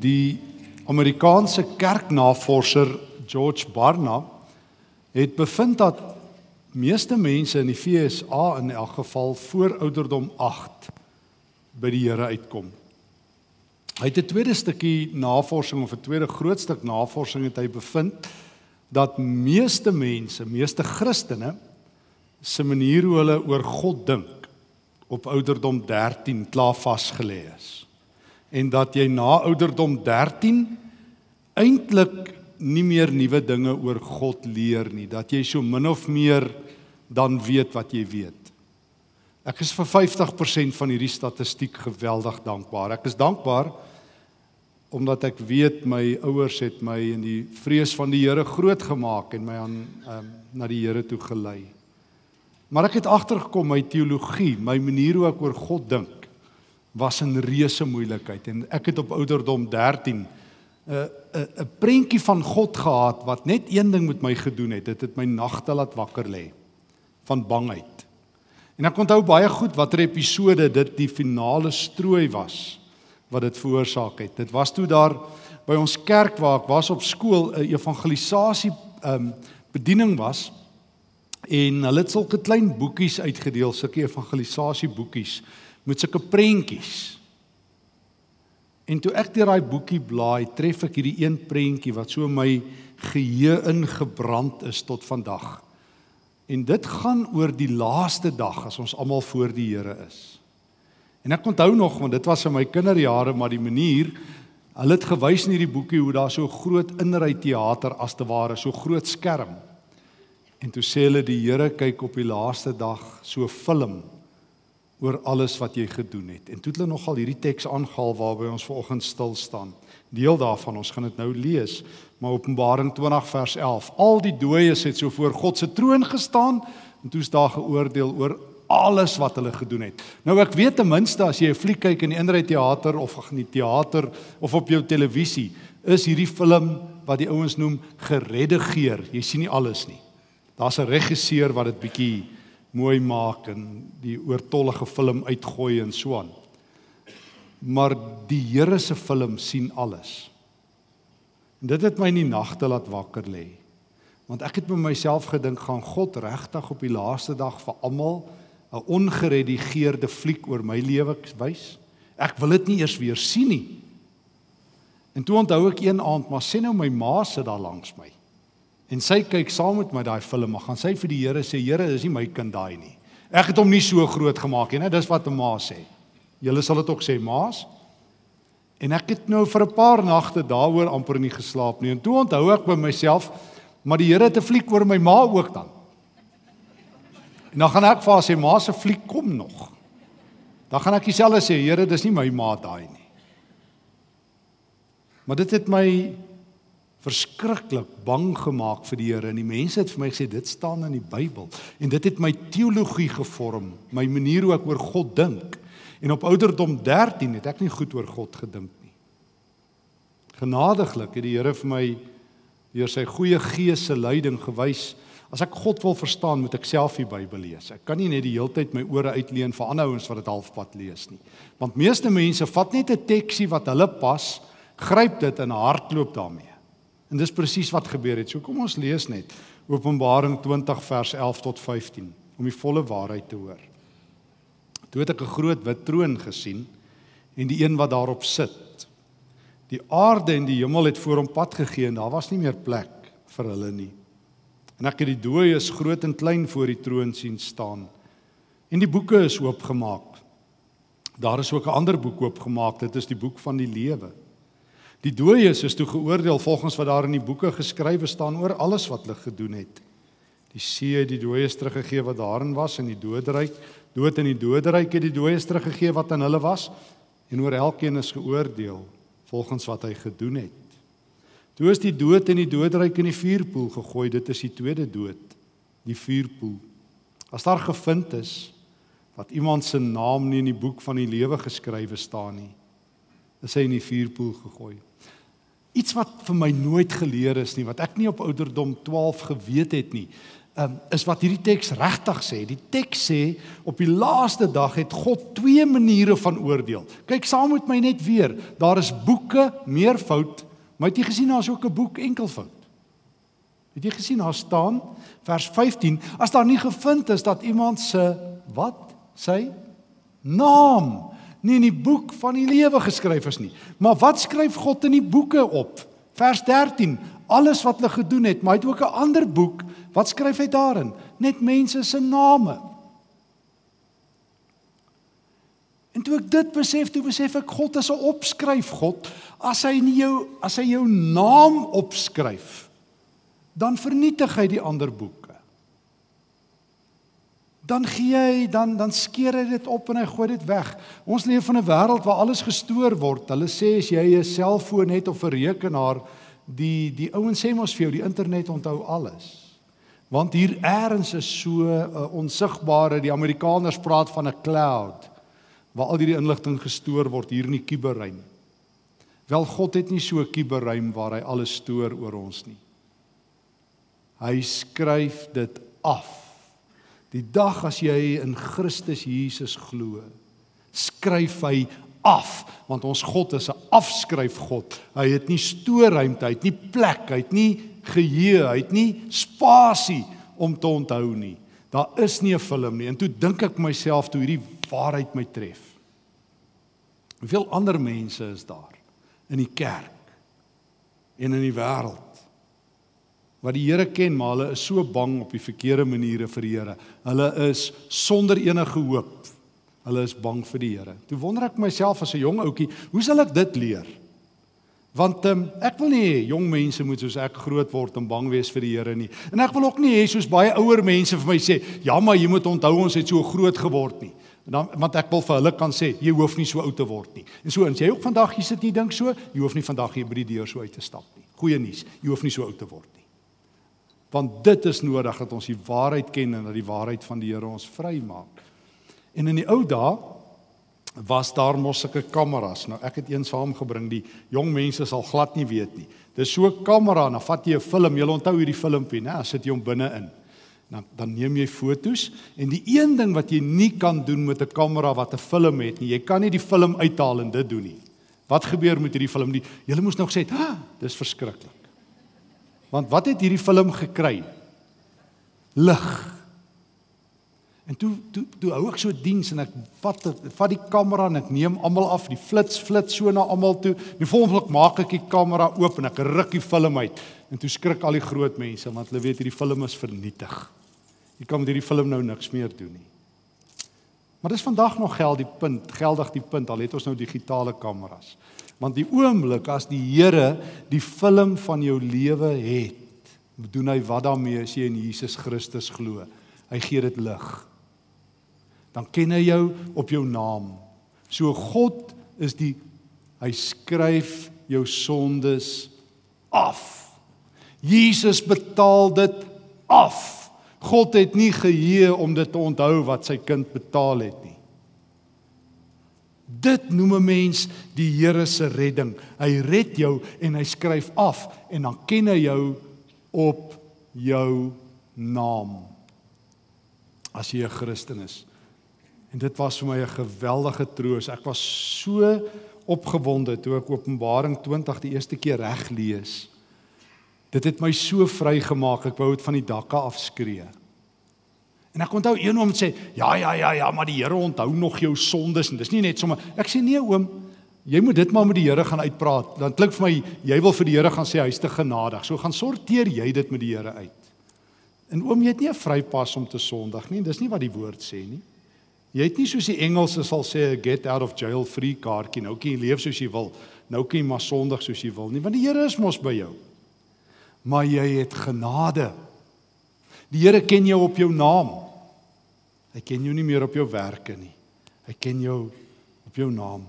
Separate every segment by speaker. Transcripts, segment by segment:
Speaker 1: Die Amerikaanse kerknavorser George Barna het bevind dat meeste mense in die FSA in elk geval voor ouderdom 8 by die Here uitkom. Hy het 'n tweede stukkie navorsing of 'n tweede groot stuk navorsing het hy bevind dat meeste mense, meeste Christene se manier hoe hulle oor God dink op ouderdom 13 klaar vasgelê is en dat jy na ouderdom 13 eintlik nie meer nuwe dinge oor God leer nie, dat jy so min of meer dan weet wat jy weet. Ek is vir 50% van hierdie statistiek geweldig dankbaar. Ek is dankbaar omdat ek weet my ouers het my in die vrees van die Here grootgemaak en my aan um, na die Here toe gelei. Maar ek het agtergekom my teologie, my manier hoe ek oor God dink was 'n reuse moeilikheid en ek het op ouderdom 13 'n 'n 'n prentjie van God gehad wat net een ding met my gedoen het. Dit het my nagte laat wakker lê van bangheid. En ek onthou baie goed watter episode dit die finale strooi was wat dit veroorsaak het. Dit was toe daar by ons kerk waar ek was op skool 'n evangelisasie ehm um, bediening was en hulle het sulke klein boekies uitgedeel, sulke evangelisasie boekies met sulke prentjies. En toe ek deur daai boekie blaai, tref ek hierdie een prentjie wat so my geheue ingebrand is tot vandag. En dit gaan oor die laaste dag as ons almal voor die Here is. En ek onthou nog want dit was in my kinderjare maar die manier hulle het gewys in hierdie boekie hoe daar so groot inry teater as te ware so groot skerm. En toe sê hulle die Here kyk op die laaste dag so film oor alles wat jy gedoen het. En toe het hulle nogal hierdie teks aangehaal waarby ons vanoggend stil staan. Deel daarvan, ons gaan dit nou lees, maar Openbaring 20 vers 11. Al die dooies het so voor God se troon gestaan en toe's daar geoordeel oor alles wat hulle gedoen het. Nou ek weet ten minste as jy 'n fliek kyk in die Inry teater of in die teater of op jou televisie, is hierdie film wat die ouens noem geredigeer. Jy sien nie alles nie. Daar's 'n regisseur wat dit bietjie mooi maak en die oortollige film uitgooi en so aan. Maar die Here se film sien alles. En dit het my in die nagte laat wakker lê. Want ek het by myself gedink gaan God regtig op die laaste dag vir almal 'n ongeredigeerde fliek oor my lewe wys? Ek wil dit nie eers weer sien nie. En toe onthou ek een aand, maar sê nou my ma sit daar langs my. En sy kyk saam met my daai film, maar gaan sy vir die Here sê, Here, dis nie my kind daai nie. Ek het hom nie so groot gemaak nie, né? Dis wat 'n ma sê. Julle sal dit ook sê, ma's. En ek het nou vir 'n paar nagte daaroor amper nie geslaap nie. En toe onthou ek by myself, maar die Here het 'n fliek oor my ma ook dan. En dan gaan ek vir haar sê, ma se fliek kom nog. Dan gaan ek dieselfde sê, Here, dis nie my ma daai nie. Maar dit het my verskriklik bang gemaak vir die Here en die mense het vir my gesê dit staan in die Bybel en dit het my teologie gevorm, my manier hoe ek oor God dink. En op ouderdom 13 het ek nie goed oor God gedink nie. Genadiglik het die Here vir my deur sy goeie gees se leiding gewys as ek God wil verstaan, moet ek self die Bybel lees. Ek kan nie net die hele tyd my ore uitleen vir ander ouens wat dit halfpad lees nie. Want meeste mense vat net 'n teksie wat hulle pas, gryp dit en hardloop daarmee. En dis presies wat gebeur het. So kom ons lees net Openbaring 20 vers 11 tot 15 om die volle waarheid te hoor. Toe het ek 'n groot wit troon gesien en die een wat daarop sit. Die aarde en die hemel het voor hom pad gegee en daar was nie meer plek vir hulle nie. En ek het die dooies groot en klein voor die troon sien staan. En die boeke is oopgemaak. Daar is ook 'n ander boek oopgemaak. Dit is die boek van die lewe. Die dooies is toe geoordeel volgens wat daar in die boeke geskrywe staan oor alles wat hulle gedoen het. Die see het die dooies teruggegee wat daarin was en die doderyk, dood in die doderyk het die dooies teruggegee wat aan hulle was en oor elkeen is geoordeel volgens wat hy gedoen het. Toe is die dood in die doderyk in die vuurpoel gegooi, dit is die tweede dood, die vuurpoel. As daar gevind is wat iemand se naam nie in die boek van die lewe geskrywe staan nie, is hy in die vuurpoel gegooi. Iets wat vir my nooit geleer is nie, wat ek nie op ouderdom 12 geweet het nie, um, is wat hierdie teks regtig sê. Die teks sê op die laaste dag het God twee maniere van oordeel. Kyk saam met my net weer. Daar is boeke meervoud, maar het jy gesien daar's ook 'n boek enkelvoud? Het jy gesien daar staan vers 15 as daar nie gevind is dat iemand se wat sy naam nie in die boek van die lewe geskryf is nie. Maar wat skryf God in die boeke op? Vers 13 alles wat hulle gedoen het, maar hy het ook 'n ander boek. Wat skryf hy daarin? Net mense se name. En toe ek dit besef, toe besef ek God is 'n opskryf God. As hy nie jou as hy jou naam opskryf, dan vernietig hy die ander boeke. Dan gee hy dan dan skeer hy dit op en hy gooi dit weg. Ons leef in 'n wêreld waar alles gestoor word. Hulle sê as jy 'n selfoon het of 'n rekenaar, die die ouens sê mos vir jou die internet onthou alles. Want hier eers is so 'n uh, onsigbare, die Amerikaners praat van 'n cloud waar al hierdie inligting gestoor word hier in die kuberruim. Wel God het nie so 'n kuberruim waar hy alles stoor oor ons nie. Hy skryf dit af. Die dag as jy in Christus Jesus glo, skryf hy af want ons God is 'n afskryf God. Hy het nie stoorruimte, hy het nie plek, hy het nie geheue, hy het nie spasie om te onthou nie. Daar is nie 'n film nie. En toe dink ek myself toe hierdie waarheid my tref. Hoeveel ander mense is daar in die kerk en in die wêreld wat die Here ken, maar hulle is so bang op die verkeerde maniere vir die Here. Hulle is sonder enige hoop Hulle is bang vir die Here. Toe wonder ek myself as 'n jong ouetjie, hoe sal ek dit leer? Want um, ek wil nie jong mense moet soos ek groot word en bang wees vir die Here nie. En ek wil ook nie hê soos baie ouer mense vir my sê, "Ja, maar jy moet onthou ons het so groot geword nie." En dan want ek wil vir hulle kan sê, "Jy hoef nie so oud te word nie." En so, as jy ook vandag hier sit en dink so, jy hoef nie vandag hier by die deur so uit te stap nie. Goeie nuus, jy hoef nie so oud te word nie. Want dit is nodig dat ons die waarheid ken en dat die waarheid van die Here ons vrymaak. En in die ou dae was daar mos sulke kameras. Nou ek het een saamgebring. Die jong mense sal glad nie weet nie. Dis so 'n kamera, dan vat jy 'n film. Jy onthou hierdie filmpie, né? As sit jy hom binne in. Dan dan neem jy fotos en die een ding wat jy nie kan doen met 'n kamera wat 'n film het nie, jy kan nie die film uithaal en dit doen nie. Wat gebeur met hierdie film? Die jy moes nog sê, "Ha, dis verskriklik." Want wat het hierdie film gekry? Lig. En toe toe toe hou ek so diens en ek vat vat die kamera en ek neem almal af, die flits flits so na almal toe. Die volgende oomblik maak ek die kamera oop en ek ruk die film uit. En toe skrik al die groot mense want hulle weet hierdie film is vernietig. Jy kan met hierdie film nou niks meer doen nie. Maar dis vandag nog geld die punt, geldig die punt al het ons nou digitale kameras. Want die oomblik as die Here die film van jou lewe het, doen hy wat daarmee as jy in Jesus Christus glo. Hy gee dit lig dan ken hy jou op jou naam. So God is die hy skryf jou sondes af. Jesus betaal dit af. God het nie geheue om dit te onthou wat sy kind betaal het nie. Dit noem 'n mens die Here se redding. Hy red jou en hy skryf af en dan ken hy jou op jou naam. As jy 'n Christen is. En dit was vir my 'n geweldige troos. Ek was so opgewonde toe ek Openbaring 20 die eerste keer reg lees. Dit het my so vrygemaak. Ek wou dit van die dakke afskree. En ek onthou een oom sê, "Ja, ja, ja, ja, maar die Here onthou nog jou sondes en dis nie net sommer." Ek sê, "Nee oom, jy moet dit maar met die Here gaan uitpraat." Dan klink vir my jy wil vir die Here gaan sê hy's te genadig. So gaan sorteer jy dit met die Here uit. En oom, jy het nie 'n vrypas om te sondig nie. Dis nie wat die woord sê nie. Jy het nie soos die Engelse sal sê 'n get out of jail free kaartjie. Nou kan jy leef soos jy wil. Nou kan jy maar sondig soos jy wil nie, want die Here is mos by jou. Maar jy het genade. Die Here ken jou op jou naam. Hy ken jou nie meer op jou werke nie. Hy ken jou op jou naam.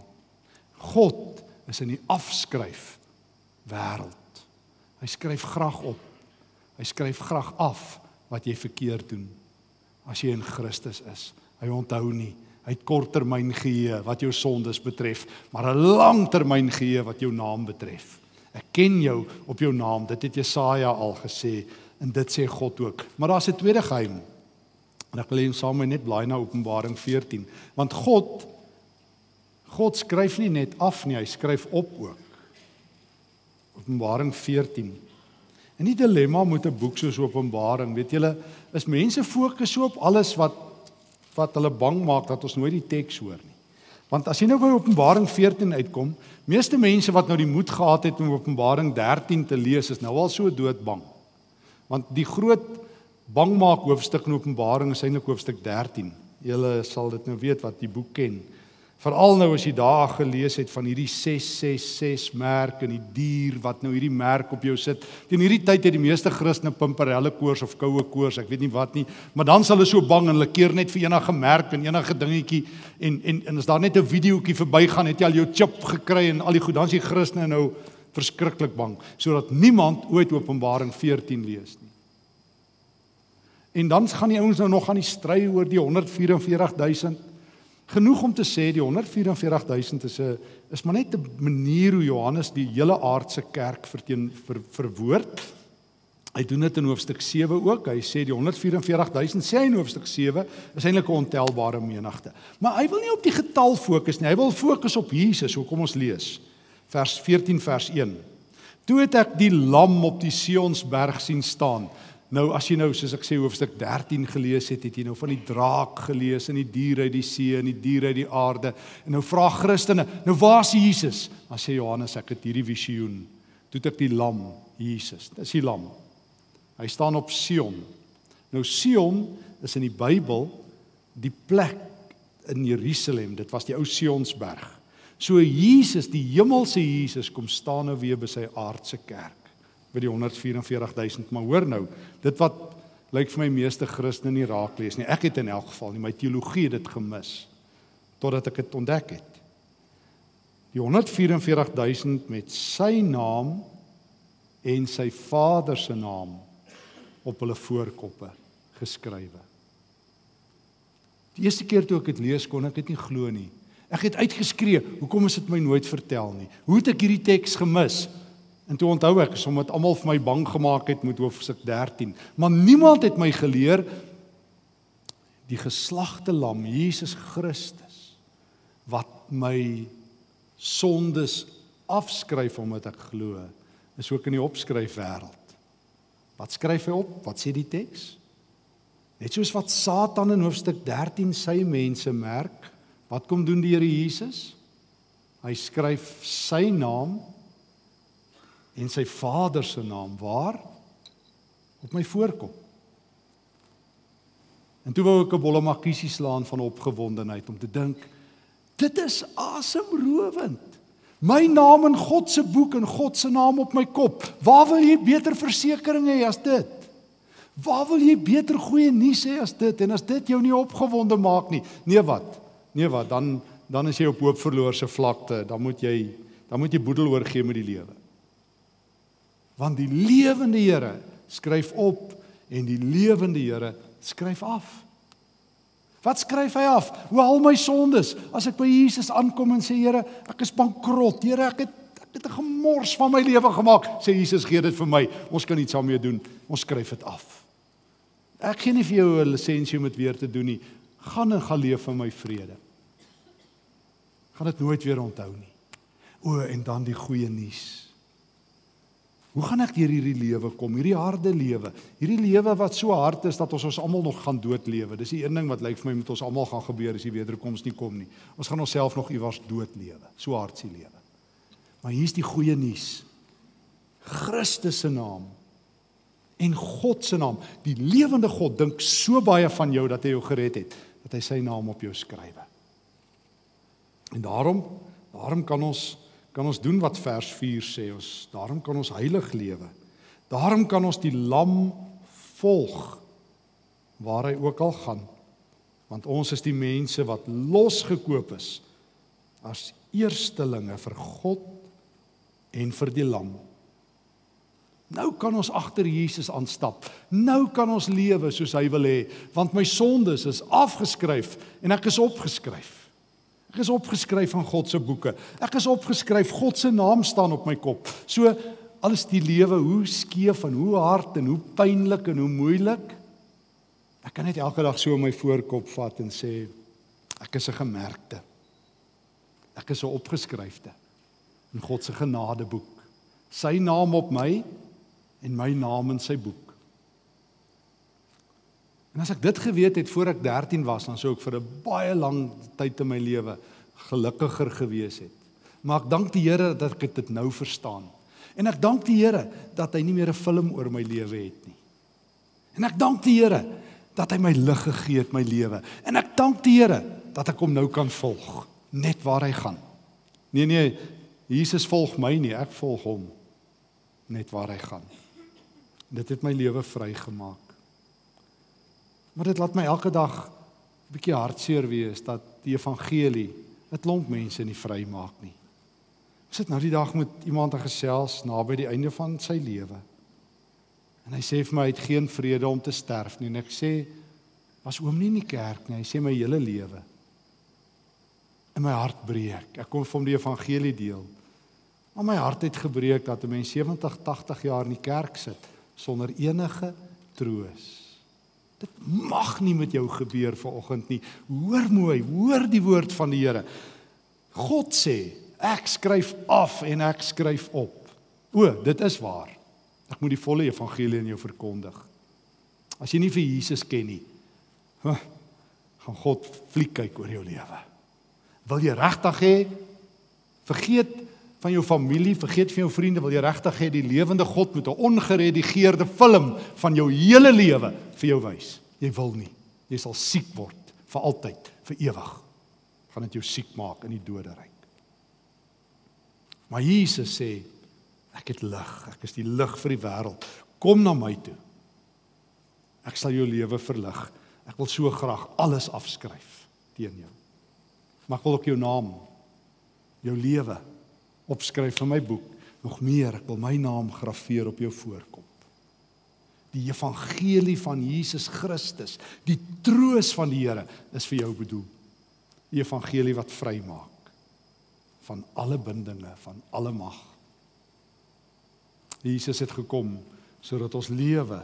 Speaker 1: God is in die afskryf wêreld. Hy skryf graag op. Hy skryf graag af wat jy verkeerd doen as jy in Christus is. Hy onthou nie. Hy het korttermyn geheue wat jou sondes betref, maar 'n langtermyn geheue wat jou naam betref. Ek ken jou op jou naam. Dit het Jesaja al gesê En dit sê God ook. Maar daar's 'n tweede geheim. En ek wil hê saam met net blaai na Openbaring 14, want God God skryf nie net af nie, hy skryf op ook. Openbaring 14. En die dilemma met 'n boek soos Openbaring, weet julle, is mense fokus so op alles wat wat hulle bang maak dat ons nooit die teks hoor nie. Want as jy nou by Openbaring 14 uitkom, meeste mense wat nou die moed gehad het om Openbaring 13 te lees, is nou al so doodbang. Want die groot bangmaak hoofstuk in Openbaring is eintlik hoofstuk 13. Julle sal dit nou weet wat die boek ken. Veral nou as jy daar gelees het van hierdie 666 merk en die dier wat nou hierdie merk op jou sit. Teen hierdie tyd het die meeste Christene pimperelle koors of koue koors, ek weet nie wat nie, maar dan sal hulle so bang en hulle keer net vir enige merk en enige dingetjie en en en as daar net 'n videoetjie verbygaan, het jy al jou chip gekry en al die goed, dan is die Christene nou verskriklik bang sodat niemand ooit Openbaring 14 lees nie. En dan gaan die ouens nou nog aan die stry oor die 144000 Genoeg om te sê die 144000 is 'n is maar net 'n manier hoe Johannes die hele aardse kerk verteen ver, verwoord. Hy doen dit in hoofstuk 7 ook. Hy sê die 144000 sê hy in hoofstuk 7 is eintlik 'n ontelbare menigte. Maar hy wil nie op die getal fokus nie. Hy wil fokus op Jesus. Hoe kom ons lees? Vers 14 vers 1. Toe het ek die lam op die Sionsberg sien staan. Nou as jy nou soos ek sê hoofstuk 13 gelees het, het jy nou van die draak gelees en die diere uit die see en die diere uit die aarde. En nou vra Christene, nou waar is Jesus? Dan sê Johannes ek het hierdie visioen. Toe het ek die lam, Jesus. Dis die lam. Hy staan op Sion. Nou Sion is in die Bybel die plek in Jerusalem. Dit was die ou Sionsberg. So Jesus, die hemelse Jesus kom staan nou weer by sy aardse kerk by die 144000 maar hoor nou dit wat lyk vir my meeste Christene nie raak lees nie. Ek het in elk geval nie my teologie dit gemis totdat ek dit ontdek het. Die 144000 met sy naam en sy vader se naam op hulle voorkoppe geskrywe. Die eerste keer toe ek dit lees kon ek dit nie glo nie. Ek het uitgeskree hoekom is dit my nooit vertel nie? Hoe het ek hierdie teks gemis En toe onthou ek sommer almal vir my bang gemaak het met hoofstuk 13. Maar niemand het my geleer die geslagte lam Jesus Christus wat my sondes afskryf omdat ek glo is ook in die opskryf wêreld. Wat skryf hy op? Wat sê die teks? Net soos wat Satan in hoofstuk 13 sy mense merk, wat kom doen die Here Jesus? Hy skryf sy naam en sy vader se naam waar op my voorkom. En toe wou ek 'n bolle makiesie slaan van opgewondenheid om te dink dit is asemrowend. My naam in God se boek en God se naam op my kop. Waar wil jy beter versekerings hê as dit? Waar wil jy beter goeie nuus hê as dit? En as dit jou nie opgewonde maak nie, nee wat? Nee wat? Dan dan is jy op hoop verloorse vlakte. Dan moet jy dan moet jy boedel oorgee met die lewe want die lewende Here skryf op en die lewende Here skryf af. Wat skryf hy af? Hoe al my sondes as ek by Jesus aankom en sê Here, ek is bankrot. Here, ek het ek het 'n gemors van my lewe gemaak. Sê Jesus, gee dit vir my. Ons kan iets daarmee doen. Ons skryf dit af. Ek gee nie vir jou 'n lisensie om dit weer te doen nie. Gaan en gaan leef in my vrede. Gaan dit nooit weer onthou nie. O, en dan die goeie nuus. Hoe gaan ek deur hierdie lewe kom? Hierdie harde lewe. Hierdie lewe wat so hard is dat ons ons almal nog gaan doodlewe. Dis die een ding wat lyk vir my met ons almal gaan gebeur as die wederkoms nie kom nie. Ons gaan onsself nog iewers doodlewe. So hard se lewe. Maar hier's die goeie nuus. Christus se naam en God se naam, die lewende God dink so baie van jou dat hy jou gered het, dat hy sy naam op jou skrywe. En daarom, daarom kan ons kan ons doen wat vers 4 sê ons daarom kan ons heilig lewe. Daarom kan ons die lam volg waar hy ook al gaan. Want ons is die mense wat losgekoop is as eerstelinge vir God en vir die lam. Nou kan ons agter Jesus aanstap. Nou kan ons lewe soos hy wil hê want my sondes is afgeskryf en ek is opgeskryf Ek is opgeskryf van God se boeke. Ek is opgeskryf. God se naam staan op my kop. So alles die lewe hoe skeef en hoe hard en hoe pynlik en hoe moeilik. Ek kan net elke dag so my voorkop vat en sê ek is 'n gemerkte. Ek is 'n opgeskryfde in God se genadeboek. Sy naam op my en my naam in sy boek. En as ek dit geweet het voor ek 13 was, dan sou ek vir 'n baie lang tyd in my lewe gelukkiger gewees het. Maar ek dank die Here dat ek dit nou verstaan. En ek dank die Here dat hy nie meer 'n film oor my lewe het nie. En ek dank die Here dat hy my lig gegee het my lewe. En ek dank die Here dat ek hom nou kan volg net waar hy gaan. Nee nee, Jesus volg my nie, ek volg hom net waar hy gaan. Dit het my lewe vrygemaak. Maar dit laat my elke dag 'n bietjie hartseer wees dat die evangelie 'n klomp mense nie vrymaak nie. Ek sit nou die dag met iemand en gesels naby die einde van sy lewe. En hy sê vir my hy het geen vrede om te sterf nie en ek sê was oom nie in die kerk nie. Hy sê my hele lewe. En my hart breek. Ek kom vir hom die evangelie deel. Maar my hart het gebreek dat 'n mens 70, 80 jaar in die kerk sit sonder enige troos. Dit mag nie met jou gebeur vanoggend nie. Hoor mooi, hoor die woord van die Here. God sê, ek skryf af en ek skryf op. O, dit is waar. Ek moet die volle evangelie aan jou verkondig. As jy nie vir Jesus ken nie, gaan God fliek kyk oor jou lewe. Wil jy regtig hê vergeet van jou familie, vergeet van jou vriende, wil jy regtig hê die lewende God moet 'n ongeredigeerde film van jou hele lewe vir jou wys? Jy wil nie. Jy sal siek word vir altyd, vir ewig. Gaan dit jou siek maak in die doderyk. Maar Jesus sê Ek het lig. Ek is die lig vir die wêreld. Kom na my toe. Ek sal jou lewe verlig. Ek wil so graag alles afskryf teen jou. Maar ek wil ook jou naam, jou lewe opskryf in my boek. Nog meer, ek wil my naam graweer op jou voorkop. Die evangelie van Jesus Christus, die troos van die Here is vir jou bedoel. Die evangelie wat vrymaak van alle bindinge, van alle mag. Jesus het gekom sodat ons lewe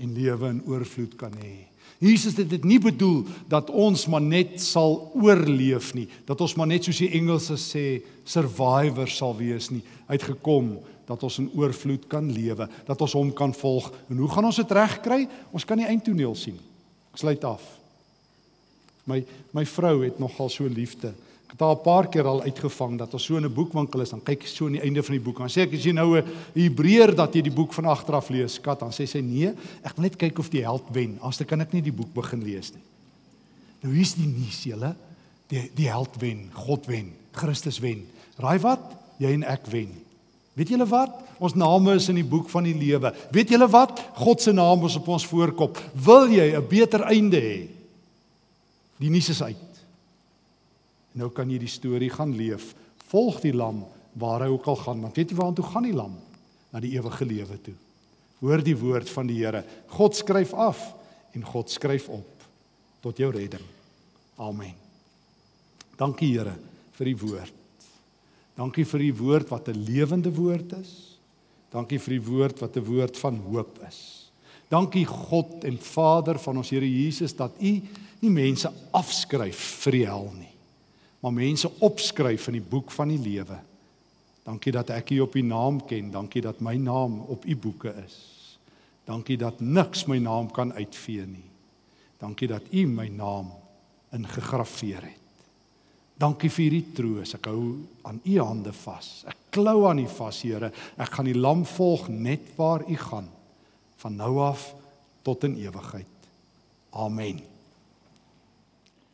Speaker 1: en lewe in oorvloed kan hê. Jesus het dit nie bedoel dat ons maar net sal oorleef nie, dat ons maar net soos die Engelse sê survivor sal wees nie. Hy het gekom dat ons in oorvloed kan lewe, dat ons hom kan volg. En hoe gaan ons dit regkry? Ons kan die eindtoneel sien. Ek sluit af. My my vrou het nogal so liefde het haar 'n paar keer al uitgevang dat ons so in 'n boekwinkel is, dan kyk sy so aan die einde van die boek. Dan sê ek as jy nou 'n Hebreër dat jy die boek van agter af lees, skat, dan sê sy nee, ek wil net kyk of die held wen. Anders kan ek nie die boek begin lees nie. Nou hier's die nuus, julle. Die die held wen, God wen, Christus wen. Raai wat? Jy en ek wen. Weet julle wat? Ons name is in die boek van die lewe. Weet julle wat? God se naam is op ons voorkop. Wil jy 'n beter einde hê? Die nuus is uit. Nou kan jy die storie gaan leef. Volg die lam waar hy ook al gaan, want weet jy waartoe gaan die lam? Na die ewige lewe toe. Hoor die woord van die Here. God skryf af en God skryf op tot jou redding. Amen. Dankie Here vir die woord. Dankie vir die woord wat 'n lewende woord is. Dankie vir die woord wat 'n woord van hoop is. Dankie God en Vader van ons Here Jesus dat U nie mense afskryf vir die hel nie maar mense opskryf in die boek van die lewe. Dankie dat ek U op U naam ken. Dankie dat my naam op U boeke is. Dankie dat niks my naam kan uitvee nie. Dankie dat U my naam ingegrafieer het. Dankie vir hierdie troos. Ek hou aan U hande vas. Ek klou aan U vas, Here. Ek gaan die lam volg net waar U gaan van nou af tot in ewigheid. Amen.